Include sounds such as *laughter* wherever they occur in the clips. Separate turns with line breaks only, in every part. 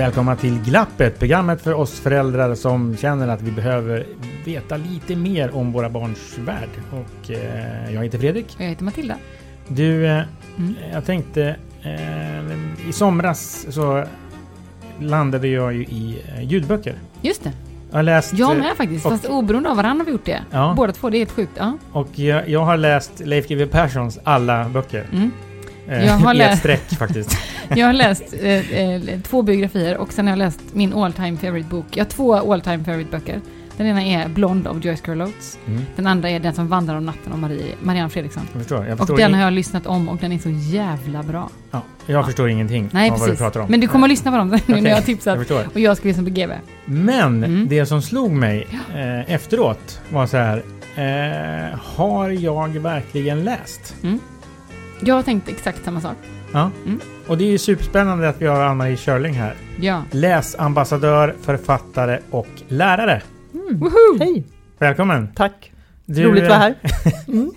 Välkomna till Glappet, programmet för oss föräldrar som känner att vi behöver veta lite mer om våra barns värld. Och eh, jag heter Fredrik.
Jag heter Matilda.
Du, eh,
Mm.
jag tänkte... Eh, I somras så landade jag ju i eh, ljudböcker.
Just det.
Jag har läst...
Jag
eh,
med faktiskt.
och-
Fast oberoende av varandra har vi gjort det.
Ja.
Båda två. Det är helt sjukt. Ja.
Och jag, jag har läst Leif GW Perssons alla böcker.
Mm.
Eh,
Jag har
I ett
läst-
streck faktiskt. *laughs*
Jag har läst eh, eh, två biografier och sen har jag läst min all time favorite bok. Jag har två all time favorite böcker. Den ena är Blond av Joyce Carol Oates.
Mm.
Den andra är Den som vandrar om natten av Marie, Marianne Fredriksson.
Jag förstår. Jag
Och
förstår,
den
in-
har jag lyssnat om och den är så jävla bra.
ja, jag förstår ingenting
Nej,
av vad du
precis.
pratar om.
Men du kommer att lyssna på dem *laughs* nu
Okej,
när jag har
Jag
tipsat.
förstår.
Och jag ska lyssna på GB.
Men
Mm.
det som slog mig eh, efteråt var så här. Eh, har jag verkligen läst?
Jag har tänkt exakt samma sak.
Ja.
Mm.
Och det är ju superspännande att vi har Ann-Marie Körling här.
Ja.
Läsambassadör, författare och lärare.
Woho!
Hej!
Välkommen!
Tack!
Du,
Roligt att vara här. *laughs*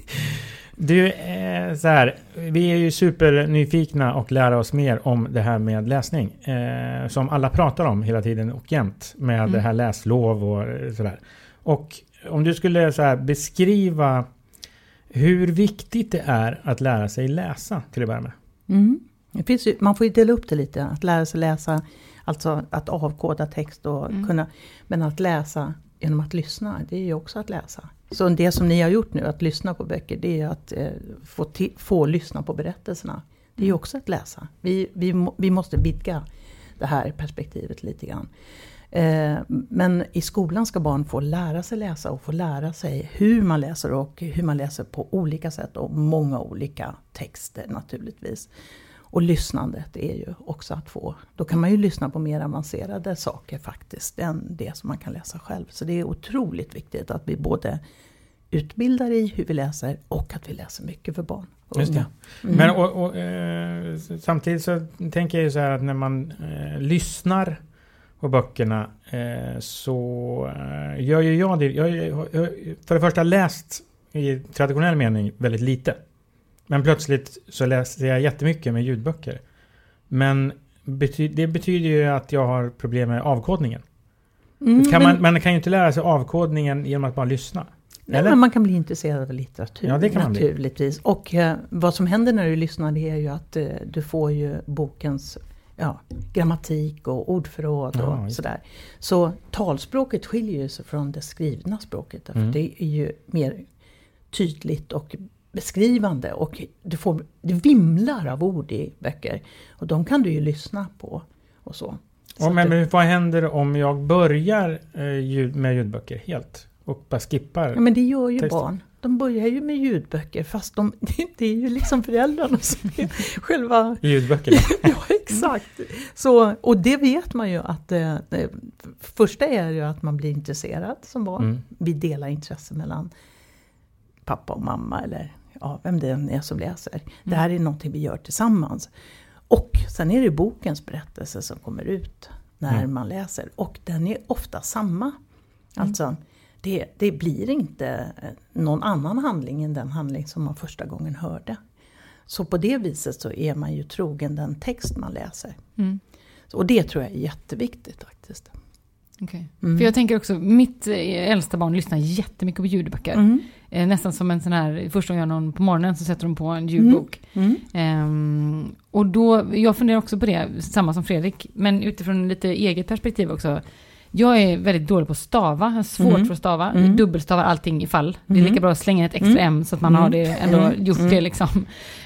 Du, eh, så här. Vi är ju supernyfikna och lära oss mer om det här med läsning. Eh, som alla pratar om hela tiden och jämt. Med
Mm.
det här läslov och eh, sådär. Och om du skulle så här, beskriva hur viktigt det är att lära sig läsa till att börja med.
Mm. Det finns ju, man får ju dela upp det lite, att lära sig läsa, alltså att avkoda text och
Mm.
kunna, men att läsa genom att lyssna, det är ju också att läsa. Så det som ni har gjort nu, att lyssna på böcker, det är ju att eh, få, få lyssna på berättelserna. Det är ju också att läsa. Vi, vi, vi måste vidga det här perspektivet lite grann. Eh, men i skolan ska barn få lära sig läsa och få lära sig hur man läser och hur man läser på olika sätt och många olika texter naturligtvis. Och lyssnandet är ju också att få, då kan man ju lyssna på mer avancerade saker faktiskt än det som man kan läsa själv. Så det är otroligt viktigt att vi både utbildar i hur vi läser och att vi läser mycket för barn och
Just det.
Mm.
Men och, och, eh, samtidigt så tänker jag ju så här att när man eh, lyssnar på böckerna eh, så eh, gör ju jag det. Jag, jag för det första läst i traditionell mening väldigt lite. Men plötsligt så läser jag jättemycket med ljudböcker. Men det betyder ju att jag har problem med avkodningen.
Mm,
kan
men-
man, man kan ju inte lära sig avkodningen genom att bara lyssna.
Nej,
Eller?
men man kan bli intresserad av litteratur
Ja, det kan man bli.
naturligtvis. Och eh, vad som händer när du lyssnar det är ju att eh, du får ju bokens ja, grammatik och ordförråd
Ja,
och
just
sådär. Så talspråket skiljer ju sig från det skrivna språket. Därför
Mm.
Det är ju mer tydligt och beskrivande och du får, det vimlar av ord i böcker. Och de kan du ju lyssna på och så. så
men,
det-
men vad händer om jag börjar eh, ljud, med ljudböcker helt? och bara skippar.
Ja, men det gör ju
Texten.
barn. De börjar ju med ljudböcker fast de, *laughs* det är ju liksom föräldrarna som är *laughs* själva...
Ljudböckerna. *laughs*
Ja, exakt. Så, och det vet man ju att eh, det första är ju att man blir intresserad som barn.
Mm.
Vi delar intresse mellan pappa och mamma eller ja, vem det än är som läser. Det här är någonting vi gör tillsammans. Och sen är det bokens berättelse som kommer ut när
Mm.
man läser. Och den är ofta samma. Alltså, det, det blir inte eh, någon annan handling än den handling som man första gången hörde. Så på det viset så är man ju trogen den text man läser.
Mm.
Och det tror jag är jätteviktigt faktiskt.
Okej.
Mm.
För jag tänker också, mitt eh, äldsta barn lyssnar jättemycket på ljudböcker.
Mm.
Eh, nästan som en sån här, första gången jag gör någon på morgonen så sätter de på en ljudbok.
Mm.
Ehm, och då, jag funderar också på det, samma som Fredrik, men utifrån lite eget perspektiv också. Jag är väldigt dålig på att stava, jag har svårt
Mm.
för att stava.
Mm.
Dubbelstavar allting ifall. Det är
Mm.
lika bra att slänga ett extra
Mm.
M så att man har det ändå
Mm.
gjort
Mm.
det liksom.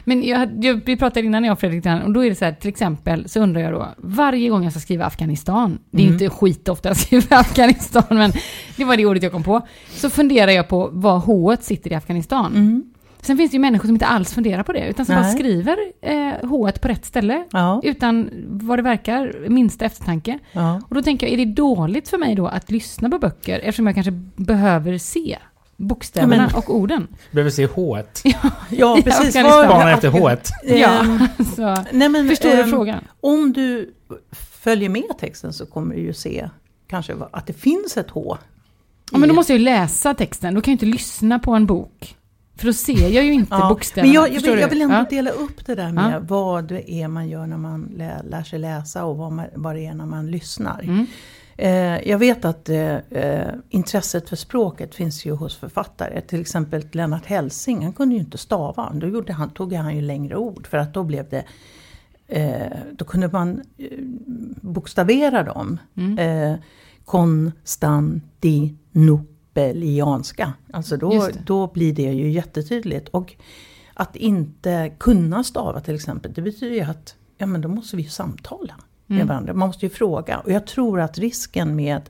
Men jag, jag, vi pratade innan jag och Fredrik och då är det så här, till exempel så undrar jag då, varje gång jag ska skriva Afghanistan, det är
Mm.
inte skitofta jag *laughs* skriver Afghanistan, men det var det ordet jag kom på, så funderar jag på var H sitter i Afghanistan. Sen finns det ju människor som inte alls funderar på det, utan som bara
Nej.
skriver eh, H på rätt ställe,
Ja,
utan vad det verkar, minsta eftertanke.
ja.
Och då tänker jag, är det dåligt för mig då att lyssna på böcker, eftersom jag kanske behöver se bokstäverna
Ja, men-
och orden?
Behöver se H. *laughs*
ja precis.
Afghanistan.
Var-
Spana efter H.
Ja,
Ehm, *laughs*
så
nej, men,
förstår du
ehm,
frågan?
Om du följer med texten så kommer du ju se kanske att det finns ett H.
Ja, men då måste jag ju läsa texten, då kan jag ju inte lyssna på en bok. För då ser jag ju inte *laughs*
Ja,
bokstäverna.
Men jag, jag, vill, jag vill ändå
Ja.
dela upp det där med
Ja.
vad det är man gör när man lä, lär sig läsa och vad, man, vad det är när man lyssnar.
Mm.
Eh, jag vet att eh, eh, intresset för språket finns ju hos författare. Till exempel Lennart Hellsing, han kunde ju inte stava. Då gjorde han, tog han ju längre ord för att då blev det eh, då kunde man eh, bokstavera dem.
Mm.
Eh, konstantinopelianska. Alltså då, då blir det ju jättetydligt. Och att inte kunna stava till exempel, det betyder ju att ja, men då måste vi ju samtala med
Mm.
varandra. Man måste ju fråga. Och jag tror att risken med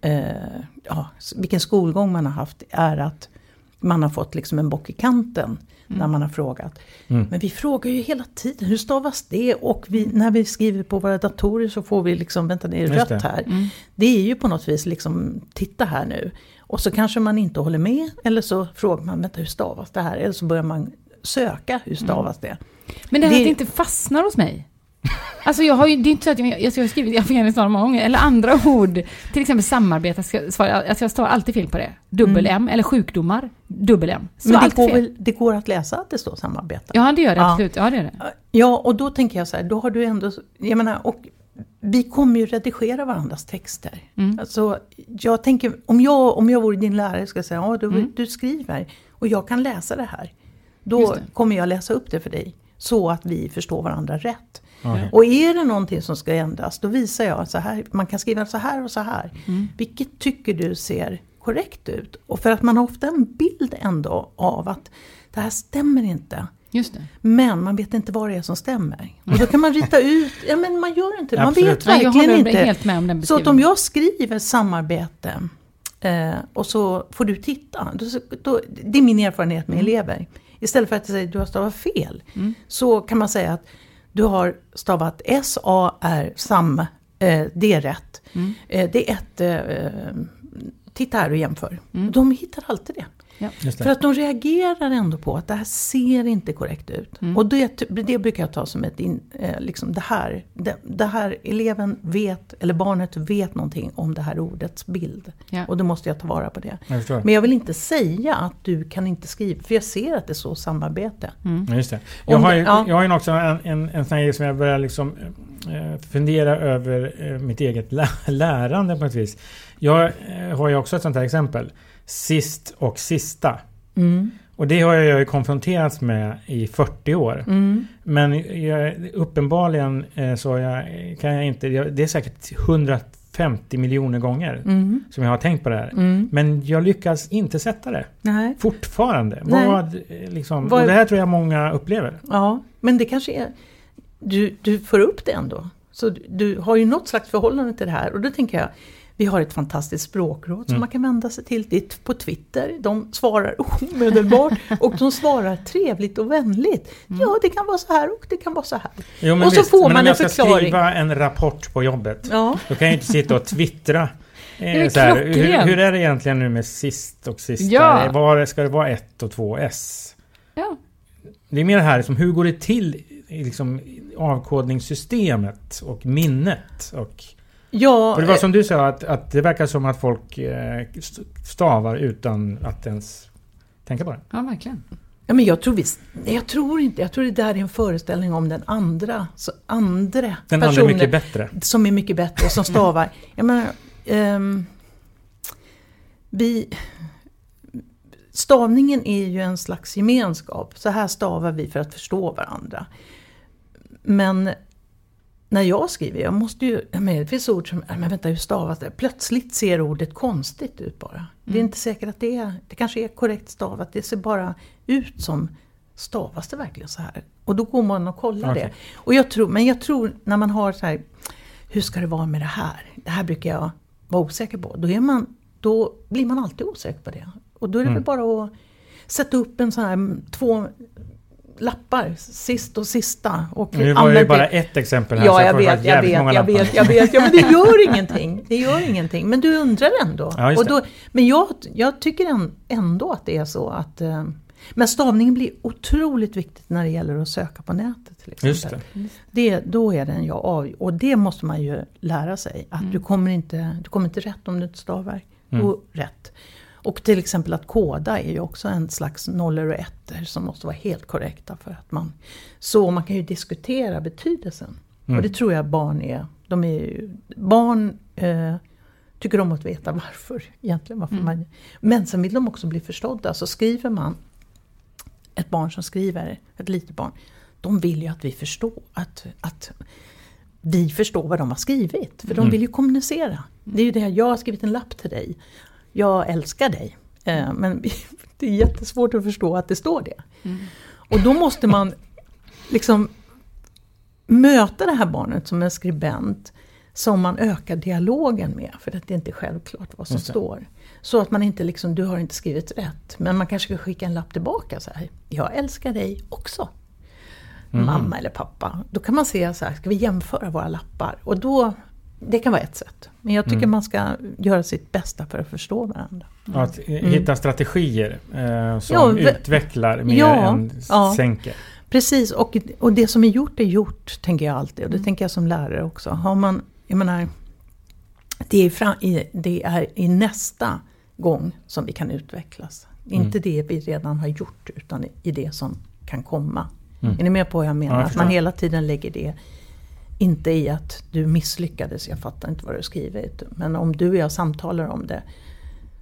eh, ja, vilken skolgång man har haft är att man har fått liksom en bock i kanten när
Mm.
man har frågat.
Mm.
Men vi frågar ju hela tiden, hur stavas det? Och vi, när vi skriver på våra datorer så får vi liksom, vänta det är rött
det.
här.
Mm.
Det är ju på något vis liksom, titta här nu. Och så kanske man inte håller med, eller så frågar man, vänta hur stavas det här? Eller så börjar man söka, hur stavas det?
Men det här
Det-
att det inte fastnar hos mig. Alltså jag har ju, det är inte så att jag, jag, jag har skrivit Afghanistan många gånger, eller andra ord. Till exempel samarbete, ska, svara- alltså jag står alltid fel på det. Dubbel-M, eller sjukdomar, dubbel-M. Så
Men det går,
fel.
det går att läsa att det står samarbete.
Ja, det gör det
Ja.
absolut. Ja, det gör det.
Ja, och då tänker jag så här, då har du ändå, jag menar, och vi kommer ju redigera varandras texter.
Mm.
Alltså, jag tänker, om jag, om jag vore din lärare ska jag säga, ja, du,
Mm.
du skriver och jag kan läsa det här. Då
det.
kommer jag läsa upp det för dig. Så att vi förstår varandra rätt.
Okej.
Och är det någonting som ska ändras, då visar jag så här, man kan skriva så här och så här.
Mm.
Vilket tycker du ser korrekt ut? Och för att man har ofta en bild ändå av att det här stämmer inte. Men man vet inte vad det är som stämmer. Och då kan man rita *laughs* ut, ja men man gör inte det. Man vet verkligen inte.
helt med om den
Så att om jag skriver samarbete eh, och så får du titta. Då, då, det är min erfarenhet med elever. Istället för att säga att du har stavat fel.
Mm.
Så kan man säga att du har stavat S-A-R, sam, eh, det är rätt.
Mm.
Eh, det är ett, eh, titta här och jämför.
Mm.
De hittar alltid det.
Just
För att de reagerar ändå på att det här ser inte korrekt ut.
Mm.
Och det, det brukar jag ta som ett, in, eh, liksom det här, det, det här eleven vet, eller barnet vet någonting om det här ordets bild.
Ja.
Och då måste jag ta vara på det.
Jag.
Men jag vill inte säga att du kan inte skriva, för jag ser att det är så samarbete.
Mm.
Ja, just det. Jag har ju,
ja.
jag har ju också en, en, en sån här grej som jag börjar liksom eh, fundera över eh, mitt eget lä lärande på ett vis. Jag eh, har ju också ett sånt här exempel. Sist och sista.
Mm.
Och det har jag ju konfronterats med i 40 år.
Mm.
Men jag, uppenbarligen eh, så jag, kan jag inte... Det är säkert 150 miljoner gånger
Mm.
som jag har tänkt på det här.
Mm.
Men jag lyckas inte sätta det.
Nej.
Fortfarande.
Nej.
Vad, eh, liksom,
Vad-
och det här tror jag många upplever.
Ja, men det kanske är... Du, du får upp det ändå. Så du, du har ju något slags förhållande till det här. Och då tänker jag, Vi har ett fantastiskt språkråd som
Mm.
man kan vända sig till. Det är på Twitter. De svarar *laughs* omedelbart och de svarar trevligt och vänligt. Ja, det kan vara så här och det kan vara så här.
Jo, men
och så
visst,
får
men
man
om
en
jag ska
förklaring.
skriva en rapport på jobbet.
Ja.
Då kan jag inte sitta och twittra. *laughs* Eh, här, hur, hur är det egentligen nu med sist och sista?
Ja.
Var, ska det vara ett och två S?
Ja.
Det är mer det här, liksom, hur går det till i liksom, avkodningssystemet och minnet? Och,
Ja,
för det var
eh,
som du sa, att, att det verkar som att folk eh, stavar utan att ens tänka på det.
ja, verkligen.
Ja, men jag tror visst, nej, jag tror inte, jag tror det där är en föreställning om den andra, så andra
Den andra är
personen
mycket bättre.
som är mycket bättre, som *laughs* stavar. Jag menar, ehm, vi, stavningen är ju en slags gemenskap. Så här stavar vi för att förstå varandra. Men när jag skriver, jag måste ju, menar, det finns ord som, men vänta hur stavas det? Plötsligt ser ordet konstigt ut bara. Det är inte säkert att det är, det kanske är korrekt stavat, det ser bara ut som, stavas det verkligen så här? Och då går man och kollar
Okej.
det. Och jag tror, men jag tror när man har så här, hur ska det vara med det här? Det här brukar jag vara osäker på. Då, är man, då blir man alltid osäker på det. Och då är det
Mm.
väl bara att sätta upp en sån här, två lappar, sist och sista. Och
Nu var det ju bara ett exempel här. så
Ja, jag
får
vet, jag
jävligt
vet,
många
jag
lappar.
vet, jag vet. Ja, men det *laughs* gör ingenting. Det gör ingenting. Men du undrar ändå.
Ja,
och då, men jag, jag tycker än- ändå att det är så att... eh, Men stavningen blir otroligt viktigt när det gäller att söka på nätet. Till exempel.
Just det.
Det, då är den jag av, och det måste man ju lära sig. Att du, kommer inte, du kommer inte rätt om du inte stavar. Då rätt. Och till exempel att koda är ju också en slags nollor och ettor som måste vara helt korrekta. för att man Så man kan ju diskutera betydelsen. Och det tror jag barn är. De är ju, barn eh, tycker om att veta varför egentligen. Varför man, men sen vill de också bli förstådda. Så skriver man ett barn som skriver, ett litet barn, de vill ju att vi förstår, att, att vi förstår vad de har skrivit. För de vill ju kommunicera. Det är ju det, jag har skrivit en lapp till dig. Jag älskar dig. Eh, men *laughs* det är jättesvårt att förstå att det står det. Och då måste man liksom möta det här barnet som en skribent som man ökar dialogen med, för att det är inte självklart vad som står. Så att man inte liksom, du har inte skrivit rätt, men man kanske ska skicka en lapp tillbaka så här. Jag älskar dig också. Mamma eller pappa. Då kan man se så här, ska vi jämföra våra lappar? Och då, det kan vara ett sätt. Men jag tycker man ska göra sitt bästa för att förstå varandra.
Ja, Att hitta strategier eh, som
Ja, ve-
utvecklar mer
Ja,
än
ja.
sänker.
Precis, och, och det som är gjort är gjort, tänker jag alltid.
Mm.
Och det tänker jag som lärare också. Har man, jag menar, det är, fram, det är i nästa gång som vi kan utvecklas.
Mm.
Inte det vi redan har gjort, utan i det som kan komma.
Mm.
Är ni med på vad jag menar?
Ja, jag
att man hela tiden lägger det, inte i att du misslyckades, jag fattar inte vad du har skrivit. Men om du och jag samtalar om det,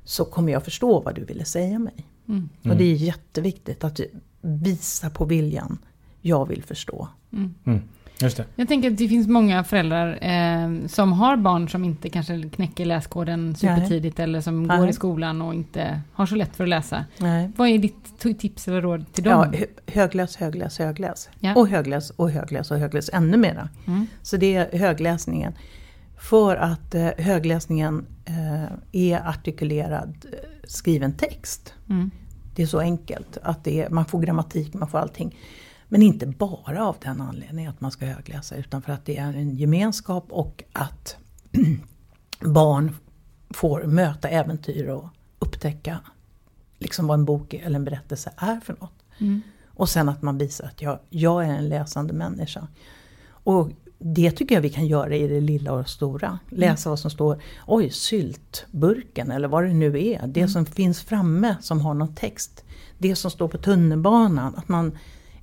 så kommer jag förstå vad du ville säga mig.
Mm.
Och det är jätteviktigt att visa på viljan. Jag vill förstå.
Mm. Just det.
Jag tänker att det finns många föräldrar eh, som har barn som inte kanske knäcker läskoden supertidigt eller som
Nej.
går i skolan och inte har så lätt för att läsa.
Nej.
Vad är ditt tips eller råd till
Ja,
dem?
hö- högläs, högläs, högläs.
Ja.
Och högläs och högläs och högläs ännu mera.
Mm.
Så det är högläsningen. För att eh, högläsningen eh, är artikulerad eh, skriven text.
Mm.
Det är så enkelt. att det är, Man får grammatik, man får allting. Men inte bara av den anledningen att man ska högläsa. Utan för att det är en gemenskap och att *clears throat* barn får möta äventyr och upptäcka liksom vad en bok eller en berättelse är för något.
Mm.
Och sen att man visar att jag, jag är en läsande människa. Och det tycker jag vi kan göra i det lilla och stora. Läsa vad som står, oj, syltburken eller vad det nu är. Det som finns framme som har någon text. Det som står på tunnelbanan, att man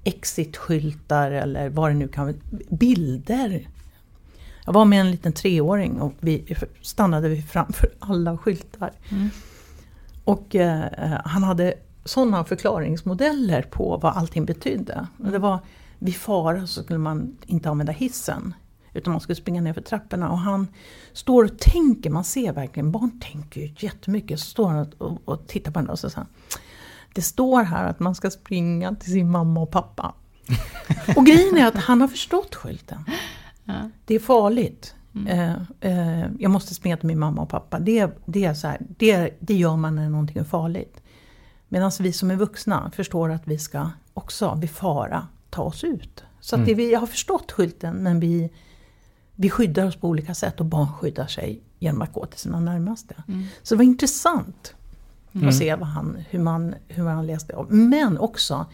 exitskyltar eller vad det nu kan vara. Bilder. Jag var med en liten treåring och vi stannade vi framför alla skyltar. Och eh, han hade sådana förklaringsmodeller på vad allting betydde. Och det var, vid fara så skulle man inte använda hissen. Utan man skulle springa ner för trapporna. Och han står och tänker, man ser verkligen, barn tänker ju jättemycket. Så står han och, och tittar på den och så säger han, det står här att man ska springa till sin mamma och pappa. och grejen är att han har förstått skylten.
Ja.
Det är farligt. Eh, eh, jag måste springa till min mamma och pappa. Det, det, är så här, det, det gör man när någonting är farligt. Medan vi som är vuxna förstår att vi ska också vid fara ta oss ut. Så att det, vi har förstått skylten men vi, vi skyddar oss på olika sätt och barn skyddar sig genom att gå till sina närmaste. Så det var intressant att se vad han, hur, man, hur man läste av. Men också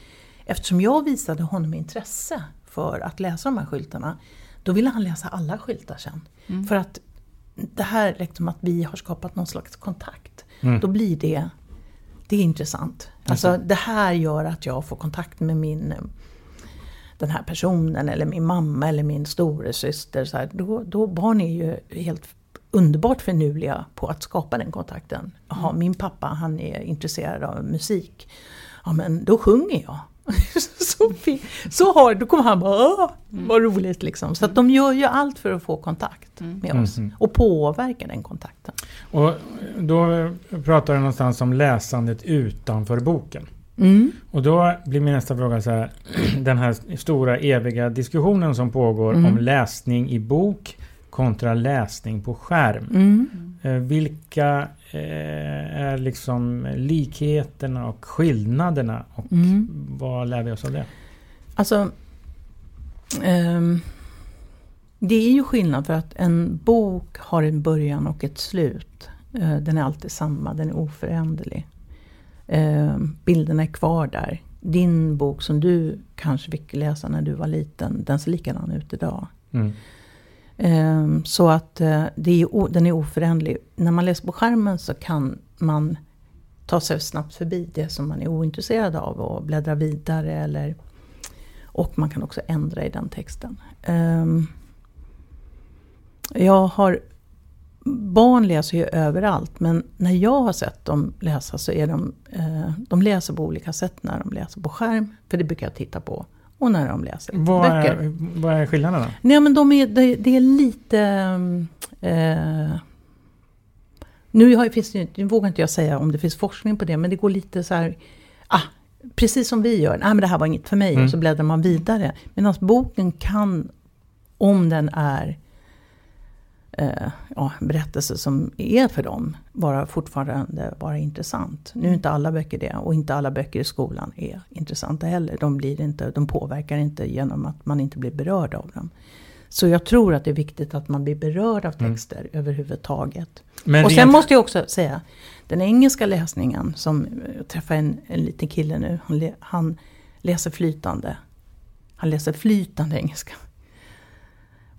eftersom jag visade honom intresse för att läsa de här skyltarna. Då ville han läsa alla skyltar sen. För att det här liksom att vi har skapat någon slags kontakt. Då blir det, det är intressant. Alltså det här gör att jag får kontakt med min den här personen eller min mamma eller min storasyster. Så här, då, då barn är ju helt underbart finurliga på att skapa den kontakten. Jaha, min pappa han är intresserad av musik. Ja men då sjunger jag. *laughs* så, fi- så har, då kommer han bara Åh, vad roligt liksom. Så att de gör ju allt för att få kontakt med oss. Och påverka den kontakten.
Och då pratar du någonstans om läsandet utanför boken. Och då blir min nästa fråga så här. *clears throat* Den här stora eviga diskussionen som pågår om läsning i bok kontra läsning på skärm. Eh, vilka eh, är liksom likheterna och skillnaderna? Och vad lär vi oss av det?
Alltså, ehm, det är ju skillnad för att en bok har en början och ett slut. Eh, den är alltid samma, den är oföränderlig. Eh, bilderna är kvar där. Din bok som du kanske fick läsa när du var liten, den ser likadan ut idag.
Mm.
Ehm, så att eh, det är, den är oföränderlig. När man läser på skärmen så kan man ta sig snabbt förbi det som man är ointresserad av och bläddra vidare. Eller, och man kan också ändra i den texten. Ehm, jag har Barn läser ju överallt men när jag har sett dem läsa så är de, eh, de läser på olika sätt när de läser på skärm. För det brukar jag titta på. Och när de läser
Vad
böcker.
är, vad är skillnaderna?
Nej men de är, det, det är lite... mm, Eh, nu, har, finns det, nu vågar inte jag säga om det finns forskning på det, men det går lite så här... Ah, precis som vi gör, nej men det här var inget för mig, och så bläddrar man vidare. Medan boken kan, om den är eh, ja, berättelse som är för dem, vara fortfarande vara intressant. Nu är inte alla böcker det, och inte alla böcker i skolan är intressanta heller. De, blir inte, de påverkar inte genom att man inte blir berörd av dem. Så jag tror att det är viktigt att man blir berörd av texter överhuvudtaget.
Men
och sen
rent-
måste jag också säga, den engelska läsningen som, jag träffade en, en liten kille nu, han, le, han läser flytande. Han läser flytande engelska.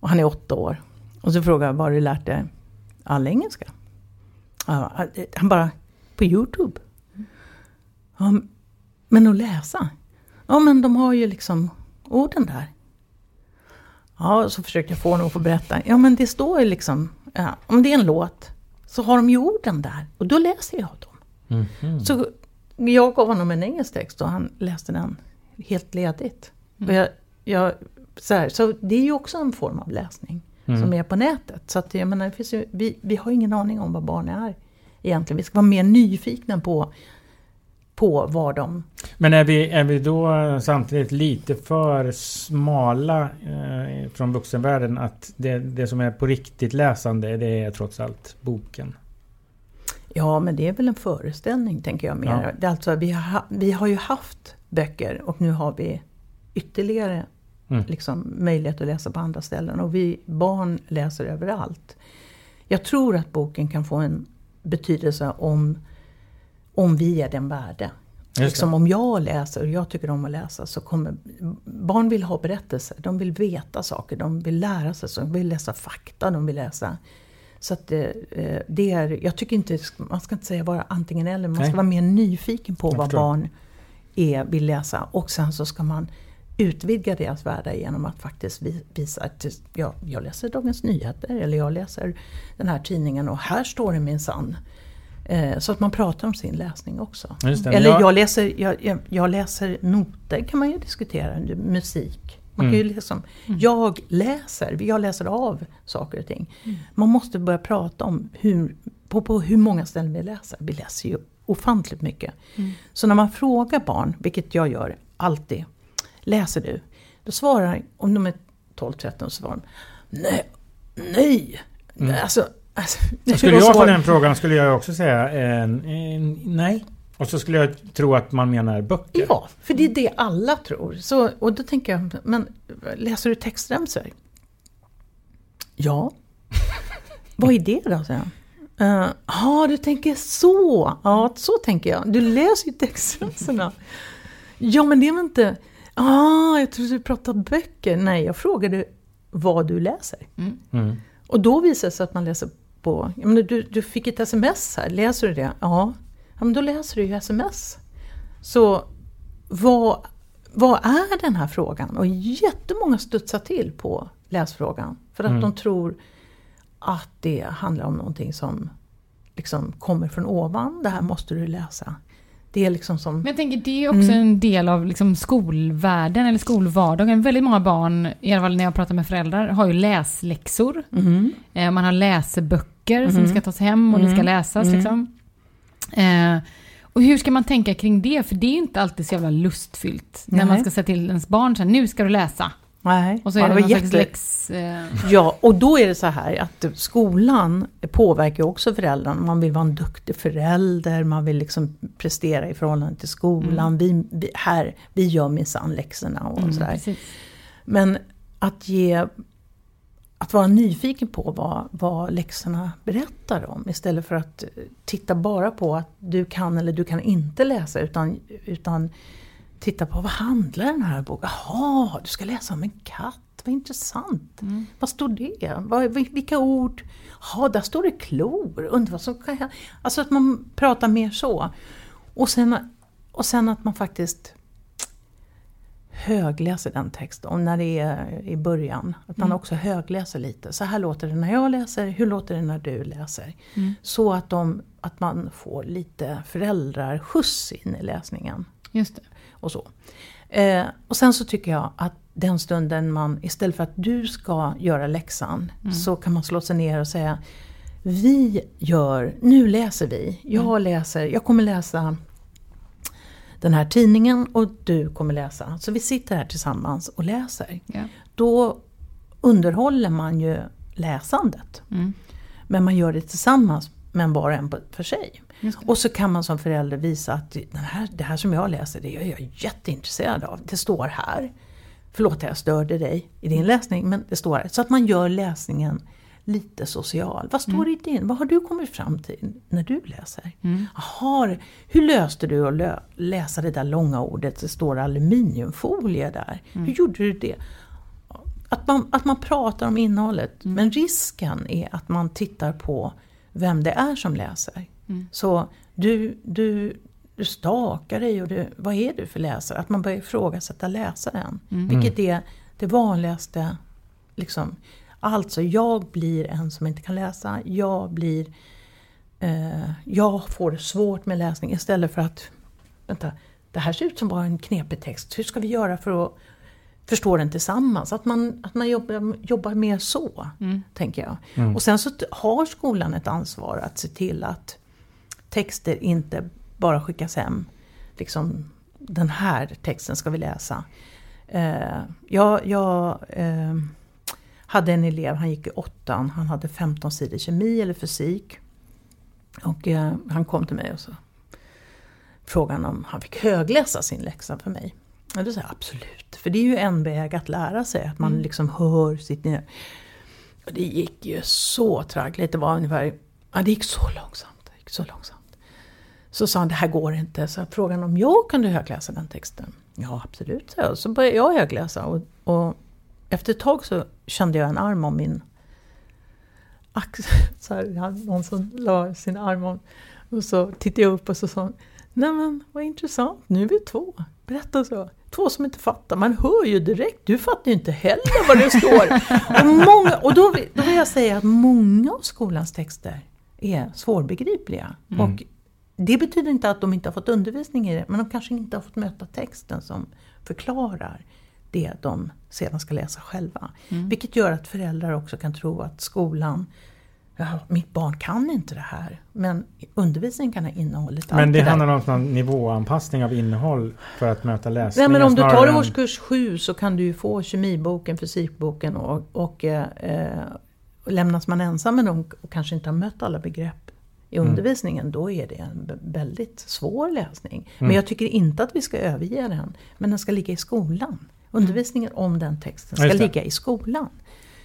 Och han är åtta år. Och så frågar jag, var har du lärt dig all engelska? Ja, han bara, på Youtube. Ja, men att läsa? Ja men de har ju liksom orden där. Ja, så försökte jag få honom att få berätta. Ja men det står ju liksom, ja, om det är en låt så har de ju orden där. Och då läser jag dem. Så jag gav honom en engelsk text och han läste den helt ledigt. Och jag, jag, så, här, så det är ju också en form av läsning som är på nätet. Så att jag menar, det finns ju, vi, vi har ingen aning om vad barn är egentligen. Vi ska vara mer nyfikna på, på vad de...
Men är vi, är vi då samtidigt lite för smala eh, från vuxenvärlden att det, det som är på riktigt läsande det är trots allt boken?
Ja, men det är väl en föreställning tänker jag mer.
Ja.
Alltså, vi, har, ha- vi har ju haft böcker och nu har vi ytterligare
Mm.
liksom, möjlighet att läsa på andra ställen. Och vi barn läser överallt. Jag tror att boken kan få en betydelse om, om vi är den värde. Liksom om jag läser och jag tycker om att läsa så kommer barn vill ha berättelser. De vill veta saker, de vill lära sig, de vill läsa fakta, de vill läsa. Så att det, eh, det är, jag tycker inte, man ska inte säga bara antingen eller, man
Nej.
ska vara mer nyfiken på
Jag
vad
förstår.
barn är, vill läsa. Och sen så ska man utvidga deras världar genom att faktiskt vi- visa att ja, jag läser Dagens Nyheter eller jag läser den här tidningen och här står det minsann. Eh, så att man pratar om sin läsning också.
Det,
Eller
jag-
jag, läser, jag, jag, läser noter kan man ju diskutera, musik. Man kan ju
Mm.
liksom, Jag läser, jag läser av saker och ting. Man måste börja prata om hur, på, på hur många ställen vi läser. Vi läser ju ofantligt mycket. Så när man frågar barn, vilket jag gör alltid, läser du? Då svarar, om de är 12-13 så svarar de, nej, nej! Alltså, alltså,
Skulle jag få den frågan skulle jag också säga eh, eh, nej. Och så skulle jag tro att man menar böcker.
Ja, för det är det alla tror. Så, och då tänker jag, men läser du textremsor? Ja. *laughs* Vad är det då? säger jag. "Eh, Ja, du tänker så. Ja, så tänker jag. Du läser ju textremsorna. ja, men det är väl inte... Ah, jag trodde du pratade böcker. Nej, jag frågade vad du läser.
Mm.
Och då visar det sig att man läser på... Jag menar, du, du fick ett sms här, läser du det? Ja. ja men då läser du ju sms. Så vad, vad är den här frågan? Och jättemånga studsar till på läsfrågan. För att de tror att det handlar om någonting som liksom kommer från ovan. Det här måste du läsa. Det är liksom som...
Men jag tänker det är också en del av liksom skolvärlden eller skolvardagen. Väldigt många barn, i alla fall när jag pratar med föräldrar, har ju läsläxor. Eh, Man har läseböcker som ska tas hem och det ska läsas. Liksom. Eh, och hur ska man tänka kring det? För det är ju inte alltid så jävla lustfyllt. När man ska säga till ens barn så här, nu ska du läsa.
Nej,
Och så
ja,
är det
var
någon slags
jätte-
läx... Eh,
Ja, och då är det så här att skolan påverkar också föräldrarna. Man vill vara en duktig förälder, man vill liksom prestera i förhållande till skolan. Vi, vi, här, vi gör minsann läxorna och sådär.
precis.
Men att ge att vara nyfiken på vad, vad läxorna berättar om istället för att titta bara på att du kan eller du kan inte läsa utan, utan titta på vad handlar den här boken Jaha, du ska läsa om en katt, vad intressant. Vad står det? Vad, vil- vilka ord? Ja, där står det klor. Undrar vad som kan hända. Alltså att man pratar mer så. Och sen, och sen att man faktiskt högläser den texten. Och när det är i början, att man också högläser lite. Så här låter det när jag läser, hur låter det när du läser? Så att, de, att man får lite föräldrarskjuts in i läsningen.
Just det.
Och så. Eh, och sen så tycker jag att den stunden man, istället för att du ska göra läxan, så kan man slå sig ner och säga Vi gör, nu läser vi. Jag läser, jag kommer läsa den här tidningen och du kommer läsa. Så vi sitter här tillsammans och läser.
Ja.
Då underhåller man ju läsandet.
Mm.
Men man gör det tillsammans, men var och en för sig.
Det.
Och så kan man som förälder visa att den här, det här som jag läser, det är jag jätteintresserad av. Det står här. Förlåt att jag störde dig i din läsning, men det står här. Så att man gör läsningen lite social. Vad står det i din? Vad har du kommit fram till när du läser? Jaha, hur löste du att lö- läsa det där långa ordet? Det står aluminiumfolie där. Hur gjorde du det? Att man, att man pratar om innehållet. Men risken är att man tittar på vem det är som läser. Så du, du, du stakar dig och du, vad är du för läsare? Att man börjar ifrågasätta läsaren. Vilket är det vanligaste. Liksom. Alltså, jag blir en som inte kan läsa. Jag blir... Eh, jag får det svårt med läsning istället för att... Vänta, det här ser ut som bara en knepig text. Hur ska vi göra för att förstå den tillsammans? Att man, att man jobbar, jobbar mer så, tänker jag. Och sen så har skolan ett ansvar att se till att texter inte bara skickas hem. Liksom, den här texten ska vi läsa. Eh, jag jag eh, hade en elev, han gick i åttan, han hade 15 sidor kemi eller fysik. Och eh, han kom till mig och så frågade om han fick högläsa sin läxa för mig. Och då sa jag absolut, för det är ju en väg att lära sig, att man liksom hör sitt... Och det gick ju så traggligt, det var ungefär... Ja, det gick så långsamt. Det gick så långsamt. Så sa han, det här går inte. Så jag frågade om jag kunde högläsa den texten. Ja, absolut, sa jag. Så började jag högläsa. Och, och efter ett tag så kände jag en arm om min axel. *laughs* Så här, någon som la sin arm om. Och så tittade jag upp och så sa hon, nej men vad intressant, nu är vi två. Berätta så. Två som inte fattar, man hör ju direkt, du fattar ju inte heller vad det står. *laughs* och många, och då, vill- då vill jag säga att många av skolans texter är svårbegripliga. Och det betyder inte att de inte har fått undervisning i det, men de kanske inte har fått möta texten som förklarar det de sedan ska läsa själva. Vilket gör att föräldrar också kan tro att skolan, ja, mitt barn kan inte det här. Men undervisningen kan ha innehållit allt
Men det
där.
handlar om någon nivåanpassning av innehåll för att möta
Nej,
läsningen.
men om du tar
än-
årskurs 7 så kan du ju få kemiboken, fysikboken och, och, eh, lämnas man ensam med dem och kanske inte har mött alla begrepp i
Mm.
undervisningen, då är det en väldigt svår läsning.
Mm.
Men jag tycker inte att vi ska överge den, men den ska ligga i skolan. Undervisningen om den texten ska ligga i skolan.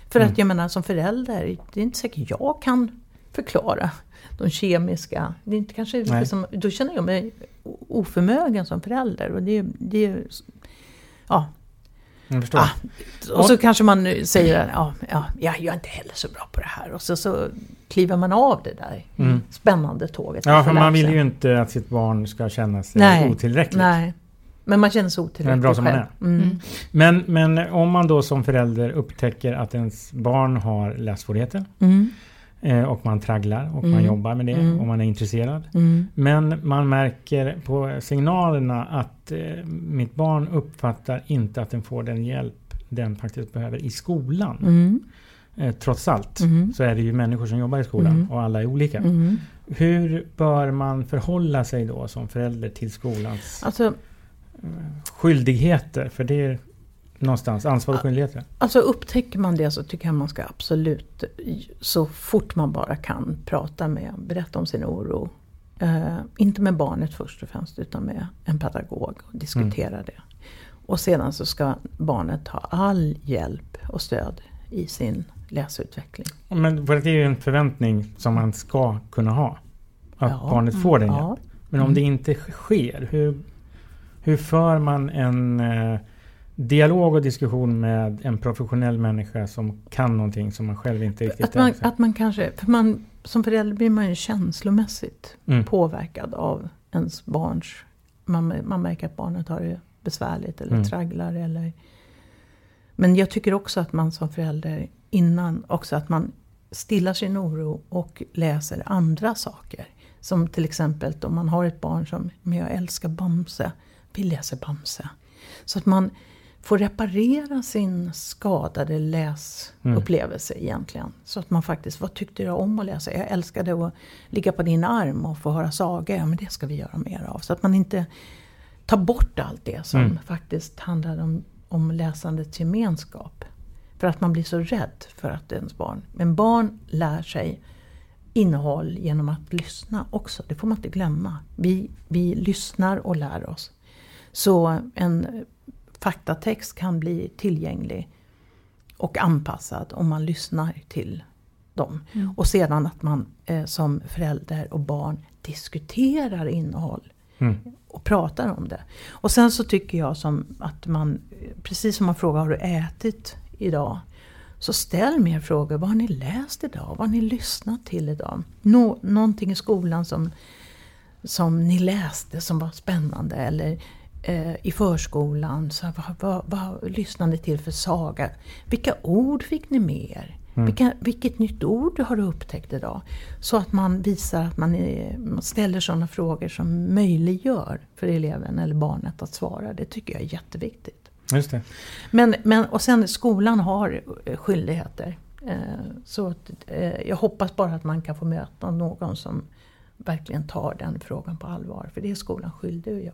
För
Mm.
att jag menar som förälder, det är inte säkert jag kan förklara de kemiska, det är inte kanske liksom, då känner jag mig oförmögen som förälder. Och det, det, ja,
Jag förstår.
Ah, och så kanske man säger ja, ja, jag är inte heller så bra på det här. Och så, så kliver man av det där
Mm.
spännande tåget.
Ja,
att
för man vill ju inte att sitt barn ska känna sig
Nej.
otillräckligt.
Nej, men man känner sig otillräcklig
Men bra som man
själv.
är.
Mm.
Men, men om man då som förälder upptäcker att ens barn har lässvårigheter
Mm.
Eh, och man tragglar och man
Mm.
jobbar med det
Mm.
och man är intresserad.
Mm.
Men man märker på signalerna att eh, mitt barn uppfattar inte att den får den hjälp den faktiskt behöver i skolan.
Mm.
Eh, trots allt
Mm.
så är det ju människor som jobbar i skolan
Mm.
och alla är olika. Hur bör man förhålla sig då som förälder till skolans
Alltså,
skyldigheter? För det är någonstans ansvar och skyldigheter.
alltså upptäcker man det så tycker jag man ska absolut så fort man bara kan prata med, berätta om sin oro. Eh, inte med barnet först och främst utan med en pedagog och diskutera det. Och sedan så ska barnet ha all hjälp och stöd i sin läsutveckling.
Men för det är ju en förväntning som man ska kunna ha. Att
Ja.
barnet får den
Ja.
hjälp. Men om det inte sker, hur, hur för man en eh, dialog och diskussion med en professionell människa som kan någonting som man själv inte riktigt
Att man,
är?
att man kanske, för man, som förälder blir man ju känslomässigt
Mm.
påverkad av ens barns... Man, man märker att barnet har det besvärligt eller
Mm.
tragglar eller... Men jag tycker också att man som förälder innan också att man stillar sin oro och läser andra saker. Som till exempel om man har ett barn som, men jag älskar Bamse, vi läser Bamse. Så att man får reparera sin skadade läsupplevelse egentligen. Så att man faktiskt, vad tyckte jag om att läsa? Jag älskade att ligga på din arm och få höra sagor. Ja men det ska vi göra mer av. Så att man inte tar bort allt det som
Mm.
faktiskt handlar om, om läsandets gemenskap. För att man blir så rädd för att ens barn... Men barn lär sig innehåll genom att lyssna också. Det får man inte glömma. Vi, vi lyssnar och lär oss. Så en faktatext kan bli tillgänglig och anpassad om man lyssnar till dem. Och sedan att man eh, som förälder och barn diskuterar innehåll
Mm.
och pratar om det. Och sen så tycker jag som att man, precis som man frågar har du ätit idag? Så ställ mer frågor. Vad har ni läst idag? Vad har ni lyssnat till idag? Nå, någonting i skolan som, som ni läste som var spännande. Eller i förskolan, så vad, vad, vad lyssnade ni till för saga? Vilka ord fick ni med er? Vilka, vilket nytt ord har du upptäckt idag? Så att man visar att man, är, man ställer sådana frågor som möjliggör för eleven eller barnet att svara. Det tycker jag är jätteviktigt.
Just det.
Men, men, och sen skolan har eh, skyldigheter. Eh, Så att, eh, jag hoppas bara att man kan få möta någon som verkligen tar den frågan på allvar. För det är skolan skyldig att göra.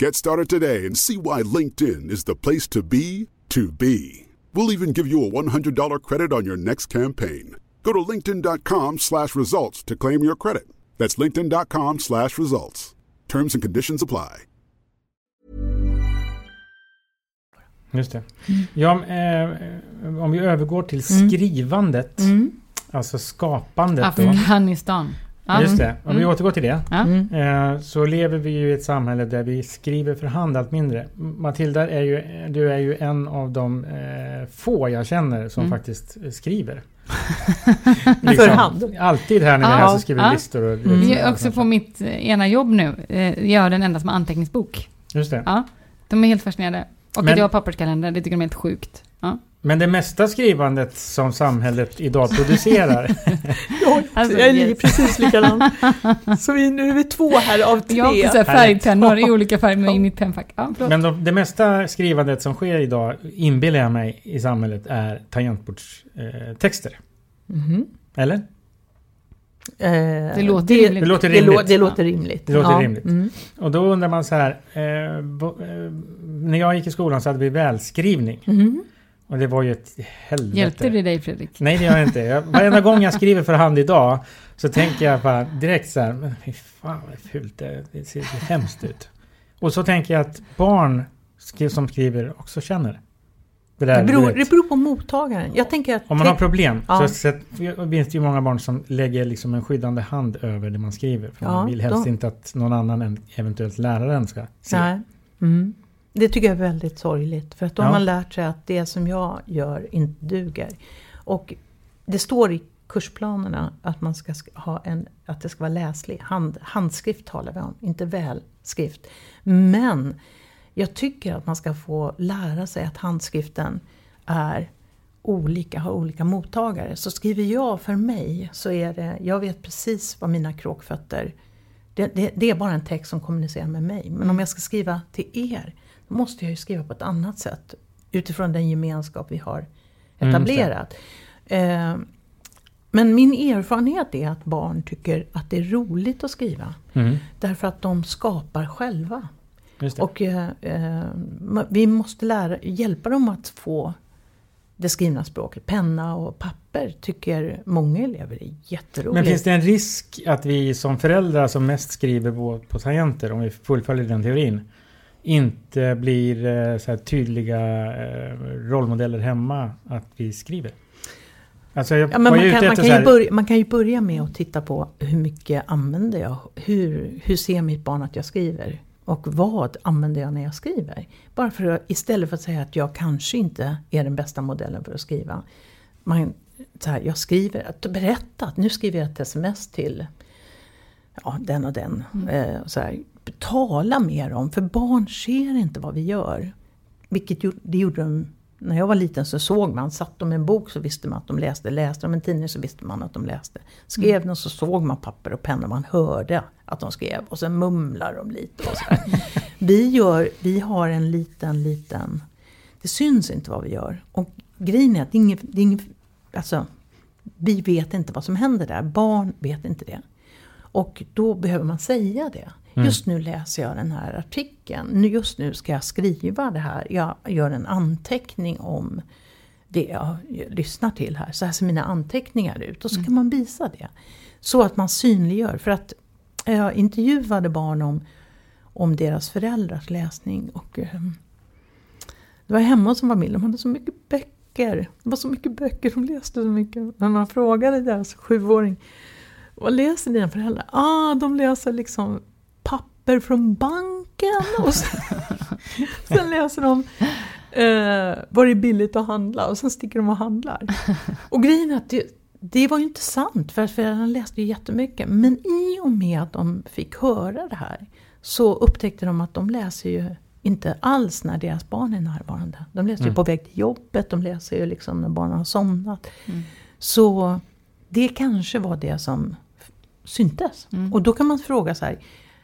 Get started today and see why LinkedIn is the place to be to be. We'll even give you a $100 credit on your next campaign. Go to linkedin.com slash results to claim your credit. That's linkedin.com slash results. Terms and conditions apply.
Just det. Ja, eh, om vi övergår till skrivandet. Alltså skapandet då.
Ja.
Just det. Om vi återgår till det.
Ja.
Eh, så lever vi ju i ett samhälle där vi skriver för hand allt mindre. Matilda, är ju, du är ju en av de eh, få jag känner som
Mm.
faktiskt skriver. *laughs* Liksom,
För hand?
Alltid här när vi är här så skriver
Ja.
listor. Och,
Jag är också på mitt ena jobb nu. Eh, Jag är den enda som har anteckningsbok.
Just det.
Ja. De är helt fascinerade. Och
Men-
att jag har papperskalender, det tycker de är helt sjukt. Ja.
Men det mesta skrivandet som samhället idag producerar. *laughs*
Alltså,
jag är
yes.
precis likadan. *laughs* Så vi, nu är vi två här av tre.
Jag har färgpennor i olika färger med i mitt pennfack. Ja,
men de, det mesta skrivandet som sker idag, inbillar jag mig, i samhället är tangentbordstexter. Eh, texter.
Mhm.
Eller?
Eh,
Det låter
det,
rimligt.
Det låter rimligt.
det låter rimligt.
Det låter
Ja.
rimligt.
Mm.
Och då undrar man så här. Eh, bo, eh, när jag gick i skolan så hade vi välskrivning.
Mhm.
Och det var ju ett helvete.
Hjälpte det dig Fredrik?
Nej det gör jag inte. Jag, varenda gång jag skriver för hand idag så tänker jag bara direkt så här. Men fy fan vad fult det är. Det ser så hemskt ut. Och så tänker jag att barn som skriver också känner. Det där,
Det, beror, det beror på mottagaren. Jag tänker att
Om man har problem
Ja.
så sett, finns det ju många barn som lägger liksom en skyddande hand över det man skriver. För
Ja,
man vill helst
då-
inte att någon annan än eventuellt läraren ska se.
Nej. Mm. Det tycker jag är väldigt sorgligt. För att då har
Ja.
man lärt sig att det som jag gör inte duger. Och det står i kursplanerna att, man ska sk- ha en, att det ska vara läslig. Hand, handskrift talar vi om, inte välskrift. Men jag tycker att man ska få lära sig att handskriften är olika, har olika mottagare. Så skriver jag för mig så är det, jag vet precis vad mina kråkfötter det, det, det är bara en text som kommunicerar med mig. Men om jag ska skriva till er, måste jag ju skriva på ett annat sätt. Utifrån den gemenskap vi har
Mm,
etablerat. eh, men min erfarenhet är att barn tycker att det är roligt att skriva.
Mm,
Därför att de skapar själva. Och eh, eh, vi måste lära, hjälpa dem att få det skrivna språket. Penna och papper tycker många elever är jätteroligt.
Men finns det en risk att vi som föräldrar som mest skriver på, på tangenter, om vi fullföljer den teorin, inte blir eh, så tydliga eh, rollmodeller hemma att vi skriver? Alltså
Ja, man, kan, man, kan
här,
börja, man kan ju börja med att titta på hur mycket använder jag? Hur, hur ser mitt barn att jag skriver? Och vad använder jag när jag skriver? Bara för att, istället för att säga att jag kanske inte är den bästa modellen för att skriva. Man, så här, jag skriver, att berätta att nu skriver jag ett sms till ja, den och den. Eh, så här, tala mer om, för barn ser inte vad vi gör. Vilket det gjorde de när jag var liten så såg man, satt de en bok så visste man att de läste, läste de en tidning så visste man att de läste. Skrev de så såg man papper och penna, man hörde att de skrev och sen mumlar de lite och sådär. *laughs* vi, gör, vi har en liten, liten, det syns inte vad vi gör. Och grejen är att det är inget, det är inget alltså, vi vet inte vad som händer där, barn vet inte det. Och då behöver man säga det. Just nu läser jag den här artikeln. Just nu ska jag skriva det här. Jag gör en anteckning om det jag lyssnar till här. Så här ser mina anteckningar ut. Och så kan man visa det. Så att man synliggör. För att jag intervjuade barn om, om deras föräldrars läsning. Och ehm, det var hemma hos en familj. De hade så mycket böcker. Det var så mycket böcker. De läste så mycket. När man frågade deras sjuåring. Vad läser dina föräldrar? Ah, de läser liksom papper från banken. Och sen, *laughs* sen läser de eh, var det är billigt att handla och sen sticker de och handlar. Och grejen är att det, det var ju inte sant för att föräldrarna läste ju jättemycket. Men i och med att de fick höra det här så upptäckte de att de läser ju inte alls när deras barn är närvarande. De läser ju på väg till jobbet, de läser ju liksom när barnen har somnat. Så det kanske var det som syntes. Och då kan man fråga så här,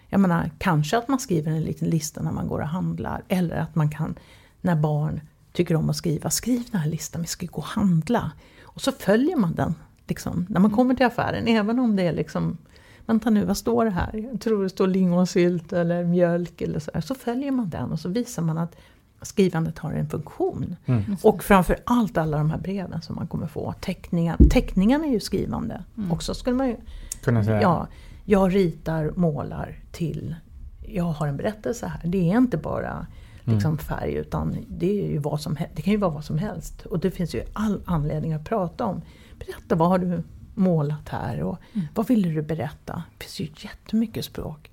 jag menar kanske att man skriver en liten lista när man går och handlar. Eller att man kan, när barn tycker om att skriva, skriv den här listan, vi ska gå och handla. Och så följer man den, liksom, när man kommer till affären. Även om det är liksom, vänta nu, vad står det här? Jag tror det står lingonsylt eller mjölk eller så här. Så följer man den och så visar man att skrivandet har en funktion.
Mm.
Och framför allt alla de här breven som man kommer få. Teckningar, teckningarna är ju skrivande. Också skulle man ju,
Kunna säga.
ja, jag ritar, målar till, jag har en berättelse här. Det är inte bara liksom färg utan det, är ju vad som, det kan ju vara vad som helst. Och det finns ju all anledning att prata om. Berätta, vad har du målat här? Och Vad ville du berätta? Det finns ju jättemycket språk.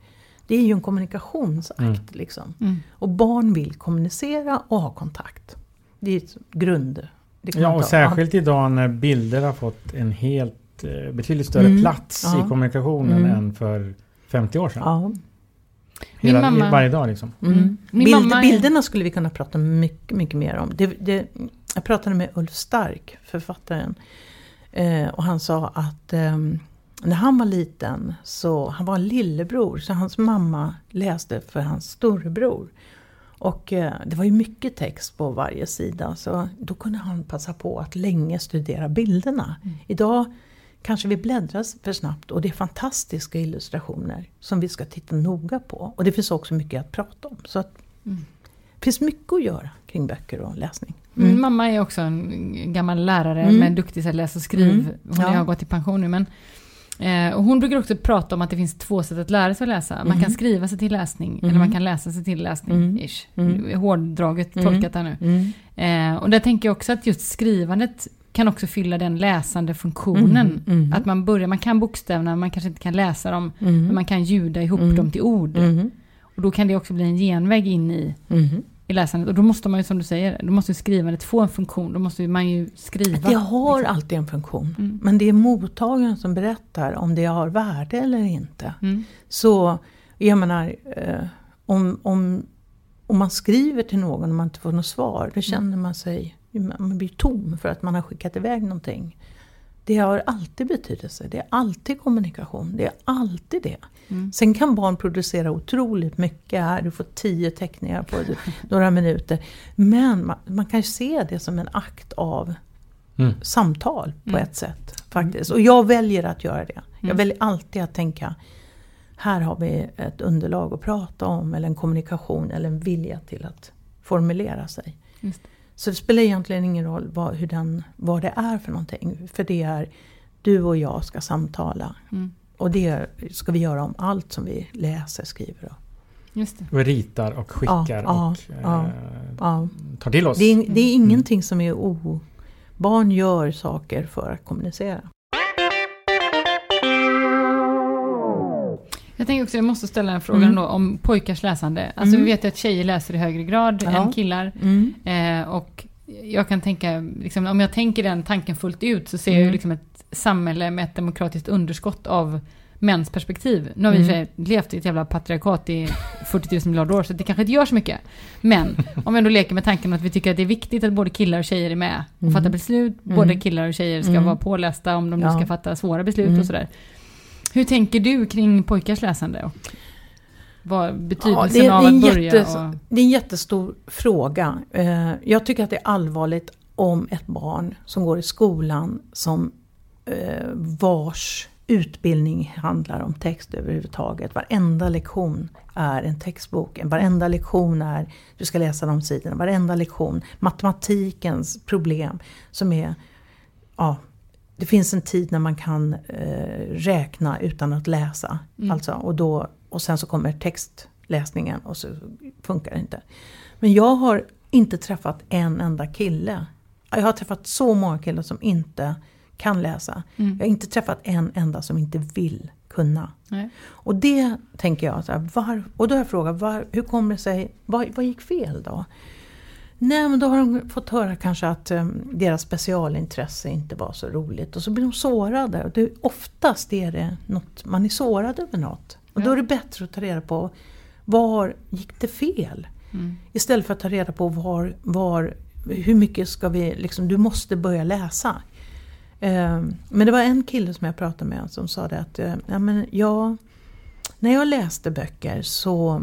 Det är ju en kommunikationsakt. Liksom. Och barn vill kommunicera och ha kontakt. Det är ett grund.
Ja, och särskilt idag när bilder har fått en helt betydligt större
Mm.
plats
Ja.
i kommunikationen
Mm.
än för 50 år sedan.
Ja.
Hela,
Min mamma-
Varje dag liksom.
Mm.
Min
Bild,
mamma är-
Bilderna skulle vi kunna prata mycket, mycket mer om. Det, det, jag pratade med Ulf Stark, författaren. Eh, och han sa att eh, när han var liten, så han var en lillebror, så hans mamma läste för hans storebror. Och eh, det var ju mycket text på varje sida, så då kunde han passa på att länge studera bilderna. Idag kanske vi bläddrar för snabbt och det är fantastiska illustrationer som vi ska titta noga på. Och det finns också mycket att prata om. Så att, det finns mycket att göra kring böcker och läsning.
Min mamma är också en gammal lärare
Mm.
med en duktig läs och skriv.
Mm.
Hon
Ja.
har gått i pension nu men eh, och hon brukar också prata om att det finns två sätt att lära sig att läsa. Man kan skriva sig till läsning eller man kan läsa sig till läsning.
Mm.
Ish.
Mm.
Hårdraget
Mm.
tolkat här nu.
Mm.
Eh, och där tänker jag också att just skrivandet kan också fylla den läsande funktionen.
Mm, mm.
Att man börjar, man kan bokstäverna, man kanske inte kan läsa dem,
Mm.
men man kan ljuda ihop
Mm.
dem till ord.
Mm.
Och då kan det också bli en genväg in i,
Mm.
i läsandet. Och då måste man ju som du säger, då måste ju skrivandet få en funktion. Då måste man ju skriva.
Det har
liksom.
alltid en funktion. Men det är mottagaren som berättar om det har värde eller inte. Så jag menar, eh, om, om, om man skriver till någon och man inte får något svar, då känner man sig man blir tom för att man har skickat iväg någonting. Det har alltid betydelse, det är alltid kommunikation, det är alltid det. Sen kan barn producera otroligt mycket här, du får tio teckningar på *laughs* några minuter. Men man, man kan ju se det som en akt av
Mm.
samtal på ett sätt. faktiskt. Och jag väljer att göra det. Jag
Mm.
väljer alltid att tänka, här har vi ett underlag att prata om, eller en kommunikation, eller en vilja till att formulera sig. Så det spelar egentligen ingen roll vad, hur den, vad det är för någonting. För det är, du och jag ska samtala.
Mm.
Och det ska vi göra om allt som vi läser, skriver och
Just det.
Och ritar och skickar
Ja,
och
ja,
eh,
ja.
tar till oss.
Det är, det är ingenting som är o... Barn gör saker för att kommunicera.
Jag tänker också, jag måste ställa en fråga
Mm.
då om pojkars läsande. Alltså
Mm.
vi vet ju att tjejer läser i högre grad
Ja.
än killar.
Mm.
Eh, och jag kan tänka, liksom, om jag tänker den tanken fullt ut så ser jag ju
Mm.
liksom ett samhälle med ett demokratiskt underskott av mäns perspektiv. Nu har vi
Mm.
levt i ett jävla patriarkat i 40 000 miljarder år så det kanske inte gör så mycket. Men om vi ändå leker med tanken att vi tycker att det är viktigt att både killar och tjejer är med och
Mm.
fattar beslut.
Mm.
Både killar och tjejer ska
Mm.
vara pålästa om de nu ska fatta svåra beslut
Mm.
och sådär. Hur tänker du kring pojkars läsande? Och vad betydelsen
det,
av
det är
att börja?
jättes-
och,
Det är en jättestor fråga. Eh, Jag tycker att det är allvarligt om ett barn som går i skolan som eh, vars utbildning handlar om text överhuvudtaget. Varenda lektion är en textbok. Varenda lektion är, du ska läsa de sidorna. Varenda lektion, matematikens problem som är, ja, det finns en tid när man kan eh, räkna utan att läsa.
Mm.
Alltså, och, då, och sen så kommer textläsningen och så funkar det inte. Men jag har inte träffat en enda kille. Jag har träffat så många killar som inte kan läsa.
Mm.
Jag har inte träffat en enda som inte vill kunna.
Nej.
Och det tänker jag, så här, var, och då har jag frågat, var, hur kommer det sig, vad, vad gick fel då? Nej men då har de fått höra kanske att um, deras specialintresse inte var så roligt och så blir de sårade. Och det, oftast är det något, man är sårad över något. Och då
Ja.
är det bättre att ta reda på var gick det fel?
Mm.
Istället för att ta reda på var, var hur mycket ska vi, liksom, du måste börja läsa. Eh, Men det var en kille som jag pratade med som sa det att eh, ja, men jag, när jag läste böcker så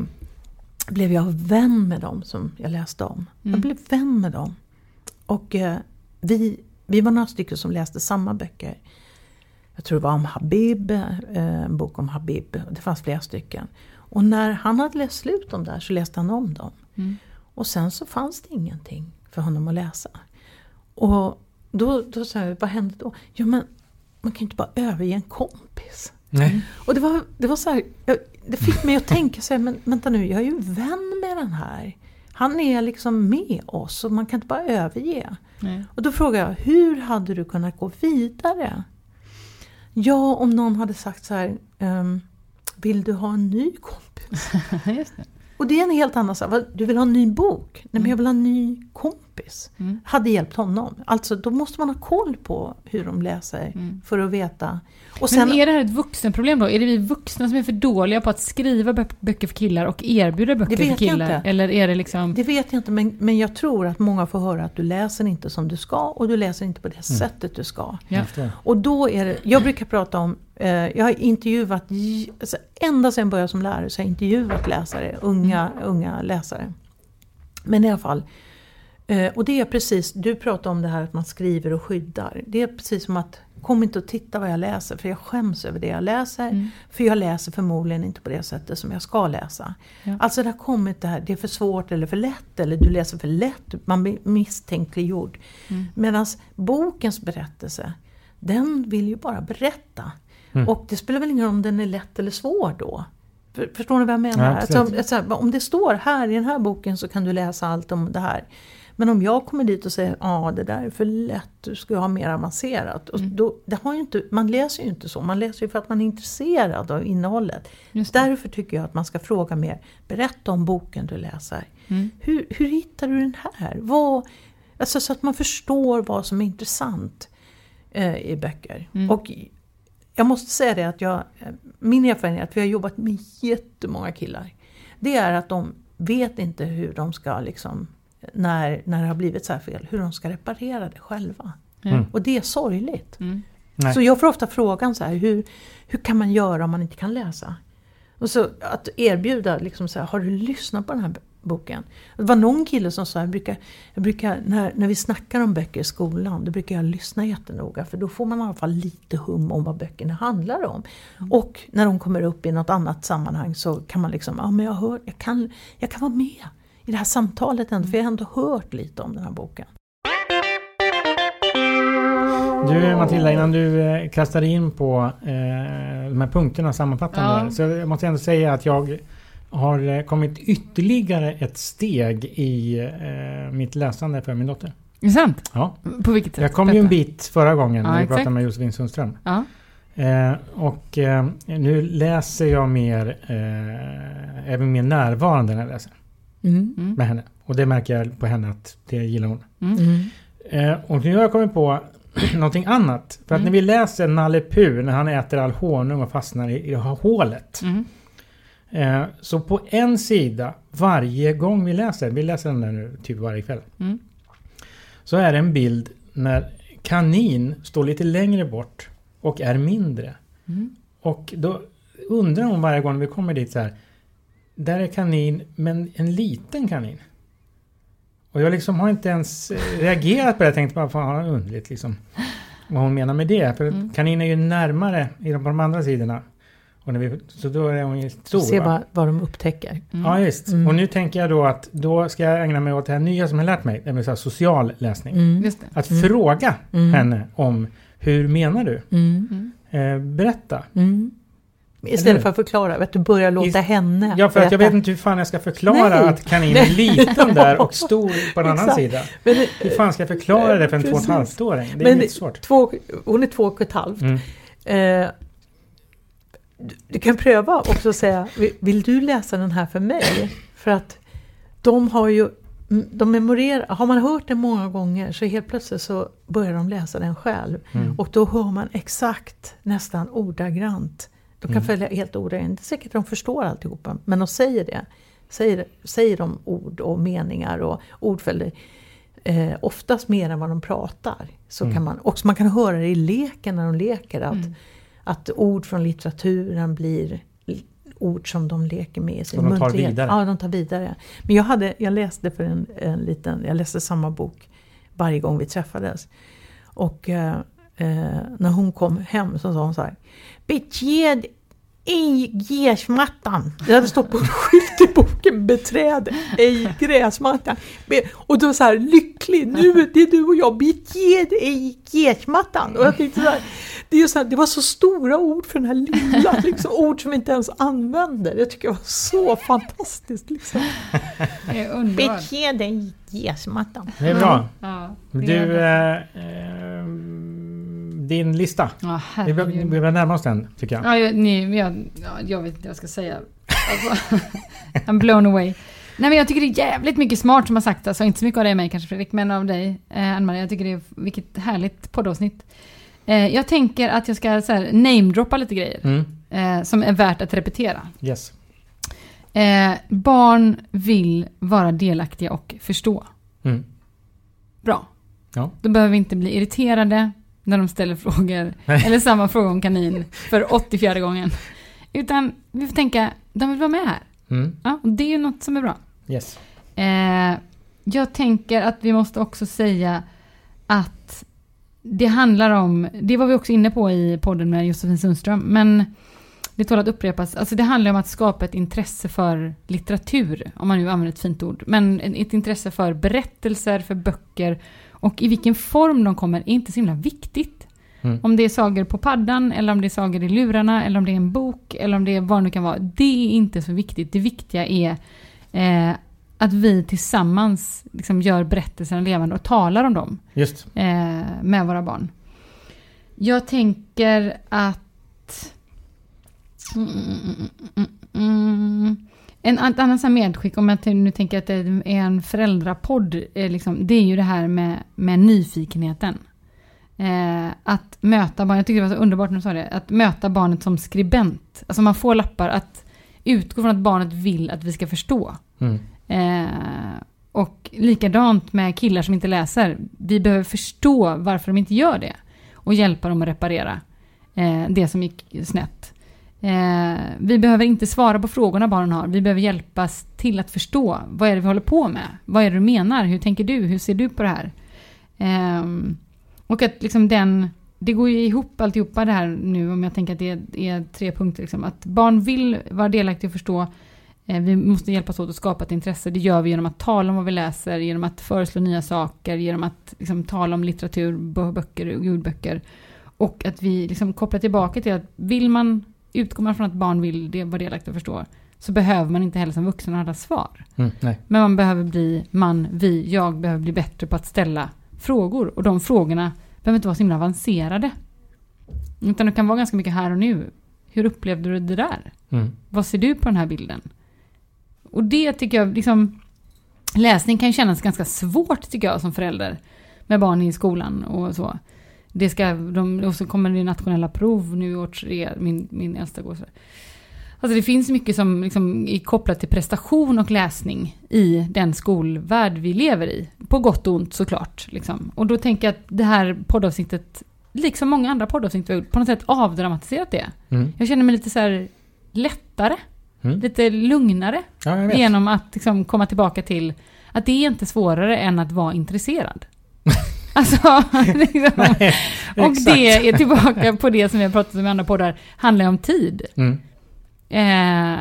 blev jag vän med dem som jag läste om. Jag
Mm.
blev vän med dem. Och eh, vi, vi var några stycken som läste samma böcker. Jag tror det var om Habib, eh, en bok om Habib. Det fanns flera stycken. Och när han hade läst slut dem där så läste han om dem.
Mm.
Och sen så fanns det ingenting för honom att läsa. Och då, då sa jag, vad hände då? Ja men man kan ju inte bara överge en kompis.
Nej.
Och det var, det var så här, jag, det fick mig att tänka så här, men vänta nu, jag är ju vän med den här. Han är liksom med oss och man kan inte bara överge.
Nej.
Och då frågar jag, hur hade du kunnat gå vidare? Ja, om någon hade sagt så här, ehm, vill du ha en ny kompis? *laughs*
Det.
Och det är en helt annan sak. Du vill ha en ny bok? Nej, men jag vill ha en ny kompis.
Mm.
Hade hjälpt honom. Alltså då måste man ha koll på hur de läser för att veta. Och
Men
sen,
är det här ett vuxenproblem då? Är det vi vuxna som är för dåliga på att skriva bö- böcker för killar och erbjuda böcker
Det
för
vet jag
killar?
inte.
Eller är det liksom...
det vet jag inte, men, men jag tror att många får höra att du läser inte som du ska och du läser inte på det sättet du ska.
Ja.
Och då är det, jag brukar prata om, eh, jag har intervjuat, alltså, ända sedan jag började som lärare så har jag intervjuat läsare, unga, unga läsare. Men i alla fall, och det är precis, du pratar om det här att man skriver och skyddar. Det är precis som att, kom inte och titta vad jag läser för jag skäms över det jag läser. För jag läser förmodligen inte på det sättet som jag ska läsa.
Ja.
Alltså det har kommit det här, det är för svårt eller för lätt eller du läser för lätt, man blir misstänkliggjord. Medan bokens berättelse, den vill ju bara berätta. Och det spelar väl ingen roll om den är lätt eller svår då. För, förstår ni vad jag menar?
Ja,
alltså, om det står här i den här boken så kan du läsa allt om det här. Men om jag kommer dit och säger ja det där är för lätt, du ska ha mer avancerat. Och
Mm.
då, det har ju inte, man läser ju inte så, man läser ju för att man är intresserad av innehållet. Därför tycker jag att man ska fråga mer, berätta om boken du läser.
Mm.
Hur, hur hittar du den här? Vad, alltså så att man förstår vad som är intressant eh, i böcker.
Mm.
Och jag måste säga det att jag, eh, min erfarenhet, jag har jobbat med jättemånga killar. Det är att de vet inte hur de ska liksom, när, när det har blivit så här fel, hur de ska reparera det själva.
Mm.
Och det är sorgligt.
Mm.
Så jag får ofta frågan så här, hur, hur kan man göra om man inte kan läsa? Och så att erbjuda, liksom så här, har du lyssnat på den här boken? Det var någon kille som sa, jag brukar, jag brukar när, när vi snackar om böcker i skolan, då brukar jag lyssna jättenoga för då får man i alla fall lite hum om vad böckerna handlar om. Och när de kommer upp i något annat sammanhang så kan man liksom, ja men jag, hör, jag, kan, jag kan vara med i det här samtalet ändå, för jag har ändå hört lite om den här boken.
Du Matilda, innan du eh, kastar in på eh, de här punkterna sammanfattande.
Ja.
Så jag måste ändå säga att jag har eh, kommit ytterligare ett steg i eh, mitt läsande för min dotter.
Är det sant?
Ja.
På vilket sätt?
Jag kom ju en bit förra gången
Ja,
när vi
exakt.
pratade med Josefin Sundström.
Ja.
Eh, och eh, nu läser jag mer, eh, även mer närvarande när jag läser
Mm.
med henne. Och det märker jag på henne att det gillar hon.
Mm.
Eh, och nu har jag kommit på *clears throat* någonting annat. För att
Mm.
när vi läser Nalle Puh när han äter all honung och fastnar i, i det här hålet.
Mm.
Eh, så på en sida varje gång vi läser, vi läser den där nu typ varje kväll.
Mm.
Så är det en bild när kanin står lite längre bort och är mindre.
Mm.
Och då undrar hon varje gång vi kommer dit så här. Där är kanin, men en liten kanin. Och jag liksom har inte ens eh, reagerat på det. Jag tänkte bara, fan vad underligt liksom. Vad hon menar med det. För
Mm.
kanin är ju närmare i de, på de andra sidorna. Och när vi, så då är hon ju stor.
Se
va?
vad, vad de upptäcker.
Ja, just.
Mm.
Och nu tänker jag då att då ska jag ägna mig åt det här nya som jag lärt mig. Det vill säga social läsning.
Mm.
Just det.
Att fråga
Mm.
henne om hur menar du?
Mm.
Eh, berätta.
Istället för att förklara, vet du, börja låta
Ist-
henne
Ja, för att jag vet inte hur fan jag ska förklara
Nej.
att kaninen är *laughs* liten *laughs* där och stor på en annan sida.
Men,
Hur fan ska jag förklara det för en två och ett
Precis.
halvt åring? Det är
men
jättesvårt.
två, hon är två och ett halvt.
Mm.
Eh, du, du kan pröva också att säga, "Vill- du läsa den här för mig? För att de har ju, de memorerar, har man hört den många gånger så helt plötsligt så börjar de läsa den själv.
Mm.
Och då hör man exakt, nästan ordagrant. De kan
Mm.
följa helt ordagrant. Det är säkert att de förstår alltihopa, men de säger det. Säger, säger de ord och meningar och ordföljder. Eh, oftast mer än vad de pratar. Så
Mm.
kan man, också man kan höra det i leken när de leker. Att,
Mm.
att ord från litteraturen blir ord som de leker med i sin
de tar vidare.
Ja, de tar vidare. Men jag, hade, jag läste för en, en liten, jag läste samma bok varje gång vi träffades. Och eh, eh, när hon kom hem så sa hon så här. Betjed ej gräsmattan. Det hade stått på en skylt i boken, beträde, ej gräsmattan. Och då så här, lycklig, nu är det du och jag, beträde, ej gräsmattan. Och jag tänkte så här, det, är så här, det var så stora ord för den här lilla, liksom, ord som vi inte ens använder. Jag tycker det var så fantastiskt. Liksom. Beträde, ej gräsmattan.
Det är bra.
Ja, det
Du,
är det.
Din lista.
Ja,
Vi bör- vi börjar närma oss den, tycker jag.
Ja, jag, ni, jag, ja, jag vet inte vad jag ska säga. Alltså, *laughs* I'm blown away. Nej men jag tycker det är jävligt mycket smart som har sagt, alltså inte så mycket av av mig kanske Fredrik, men av dig eh, Ann-Marie. Jag tycker det är, vilket härligt poddavsnitt. Eh, jag tänker att jag ska så här, namedroppa lite grejer.
Mm.
Eh, som är värt att repetera.
Yes.
Eh, barn vill vara delaktiga och förstå.
Mm.
Bra.
Ja.
Då behöver vi inte bli irriterade när de ställer frågor. *laughs* eller samma fråga om kanin för 84 gången. Utan vi får tänka, de vill vara med här.
Mm.
Ja, och det är ju något som är bra.
Yes.
Eh, jag tänker att vi måste också säga att det handlar om, det var vi också inne på i podden med Josefin Sundström, men det tål att upprepas. Alltså det handlar om att skapa ett intresse för litteratur, om man nu använder ett fint ord. Men ett intresse för berättelser, för böcker och i vilken form de kommer är inte så himla viktigt.
Mm.
Om det är sagor på paddan, eller om det är sagor i lurarna, eller om det är en bok, eller om det är vad det nu kan vara. Det är inte så viktigt. Det viktiga är eh, att vi tillsammans liksom gör berättelserna levande och talar om dem
Just.
eh, med våra barn. Jag tänker att... Mm, mm, mm, mm. En här medskick, om jag nu tänker att det är en föräldrapodd, eh, liksom, det är ju det här med, med nyfikenheten. Eh, att möta barn, jag tycker det var så underbart när du sa det, att möta barnet som skribent. Alltså man får lappar att utgå från att barnet vill att vi ska förstå.
Mm.
Eh, och likadant med killar som inte läser. Vi behöver förstå varför de inte gör det. Och hjälpa dem att reparera eh, det som gick snett. Eh, vi behöver inte svara på frågorna barnen har. Vi behöver hjälpas till att förstå. Vad är det vi håller på med? Vad är det du menar? Hur tänker du? Hur ser du på det här? Eh, och att liksom den... Det går ju ihop alltihopa det här nu om jag tänker att det är, är tre punkter. Liksom. Att barn vill vara delaktiga och förstå. Eh, Vi måste hjälpas åt att skapa ett intresse. Det gör vi genom att tala om vad vi läser, genom att föreslå nya saker, genom att liksom, tala om litteratur, böcker och ljudböcker. Och att vi liksom, kopplar tillbaka till att vill man, utgår man från att barn vill det, vara delaktiga och förstå, så behöver man inte heller som vuxen ha alla svar.
Mm.
Men man behöver bli, man, vi, jag behöver bli bättre på att ställa frågor. Och de frågorna behöver inte vara så himla avancerade. Utan det kan vara ganska mycket här och nu. Hur upplevde du det där?
Mm.
Vad ser du på den här bilden? Och det tycker jag, liksom, läsning kan kännas ganska svårt tycker jag som förälder. Med barn i skolan och så. Det ska, de, och så kommer det nationella prov nu i år tre, min, min äldsta går så. Alltså det finns mycket som liksom är kopplat till prestation och läsning i den skolvärld vi lever i. På gott och ont såklart. Liksom. Och då tänker jag att det här poddavsnittet, liksom många andra poddavsnitt vi har gjort, på något sätt avdramatiserat det.
Mm.
Jag känner mig lite så här lättare,
Mm.
lite lugnare
Ja,
genom att liksom komma tillbaka till att det är inte svårare än att vara intresserad. *laughs* alltså, *laughs* liksom.
Nej,
och det är tillbaka på det som vi har pratat om i andra poddar, handlar om tid.
Mm.
Eh,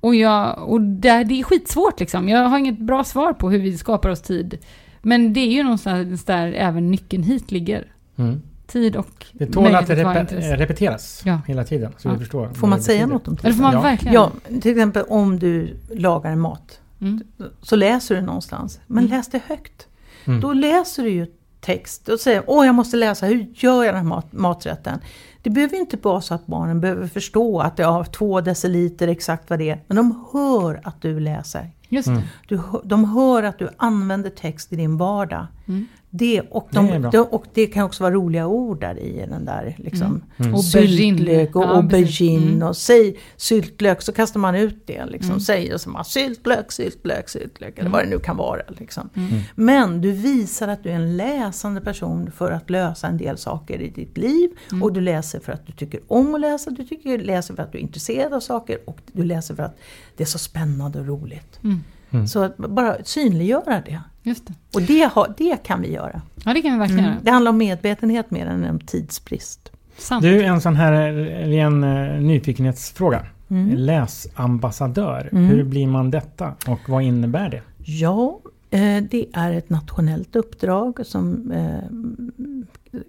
och jag, och det, det är skitsvårt liksom. Jag har inget bra svar på hur vi skapar oss tid. Men det är ju någonstans där även nyckeln hit ligger.
Mm.
Tid och
Det tål att
intresserad.
repeteras
Ja.
hela tiden. Så
Ja.
vi förstår.
Får man säga något om
det får man
Ja.
verkligen.
Ja, till exempel om du lagar mat.
Mm.
Så läser du någonstans. Men
Mm.
läs det högt.
Mm.
Då läser du ju text och säger åh jag måste läsa, hur gör jag den här mat, maträtten? Det behöver inte vara så att barnen behöver förstå att det är två deciliter exakt vad det är. Men de hör att du läser.
Just det.
Du, de hör att du använder text i din vardag.
Mm.
Det, och,
Det
de,
bra.
de, och det kan också vara roliga ord där i den där liksom.
Mm.
Syltlök och
Ja,
aubergine
Mm.
och säg syltlök så kastar man ut det. Liksom.
Mm.
Säg och så man syltlök, syltlök, syltlök eller
Mm.
vad det nu kan vara. Liksom.
Mm.
Men du visar att du är en läsande person för att lösa en del saker i ditt liv.
Mm.
Och du läser för att du tycker om att läsa, du tycker, läser för att du är intresserad av saker och du läser för att det är så spännande och roligt.
Mm.
Mm.
Så att bara synliggöra det.
Just det.
Och det, har, det kan vi göra.
Ja, det kan vi verkligen
Mm.
göra.
Det handlar om medvetenhet mer än om tidsbrist.
Sant.
Du, en sån här ren eh, nyfikenhetsfråga.
Mm.
Läsambassadör.
Mm.
Hur blir man detta och vad innebär det?
Ja, eh, det är ett nationellt uppdrag som eh,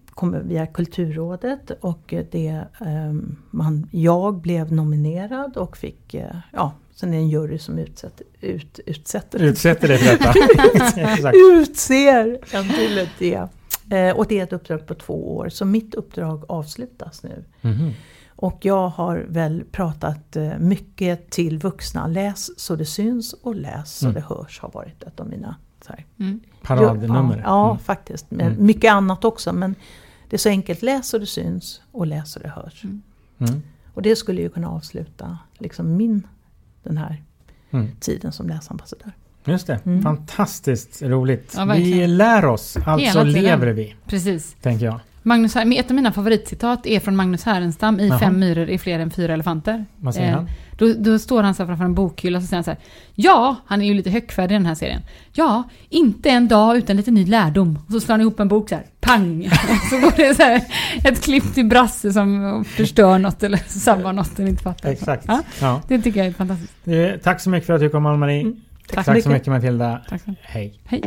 kommer via Kulturrådet och det, eh, man, jag blev nominerad och fick, eh, ja, sen är det en jury som utsätter, ut, utsätter,
Utsätter dig för detta? *laughs*
Utser en till ett det. Eh, och det är ett uppdrag på två år, så mitt uppdrag avslutas nu.
Mhm.
Och jag har väl pratat eh, mycket till vuxna. Läs så det syns och läs så
Mm.
det hörs har varit ett av mina
Mm.
Paradnummer.
Ja, ja
Mm.
faktiskt. Men
Mm.
Mycket annat också men det är så enkelt. Läs så det syns och läs så det hörs.
Mm.
Och det skulle ju kunna avsluta liksom min, den här
Mm.
tiden som läsambassadör.
Just det.
Mm.
Fantastiskt roligt.
Ja,
vi lär oss, alltså lever vi,
Precis.
tänker jag.
Magnus, ett av mina favoritcitat är från Magnus Härenstam i
Jaha.
Fem myror är fler än fyra elefanter.
Vad säger
Eh,
han?
Då, då står han så här framför en bokhylla och så säger han så här. Ja, han är ju lite högfärdig i den här serien. Ja, inte en dag utan lite ny lärdom. Och så slår han ihop en bok så här. Pang! *laughs* så går det så här ett klipp till Brasse som förstör något eller sabbar något den inte fattar.
Exakt.
Ja,
Ja.
det tycker jag är fantastiskt.
Eh, Tack så mycket för att du kom Ann-Marie.
Mm.
Tack,
Tack så mycket Matilda.
Tack så mycket.
Hej.
Hej.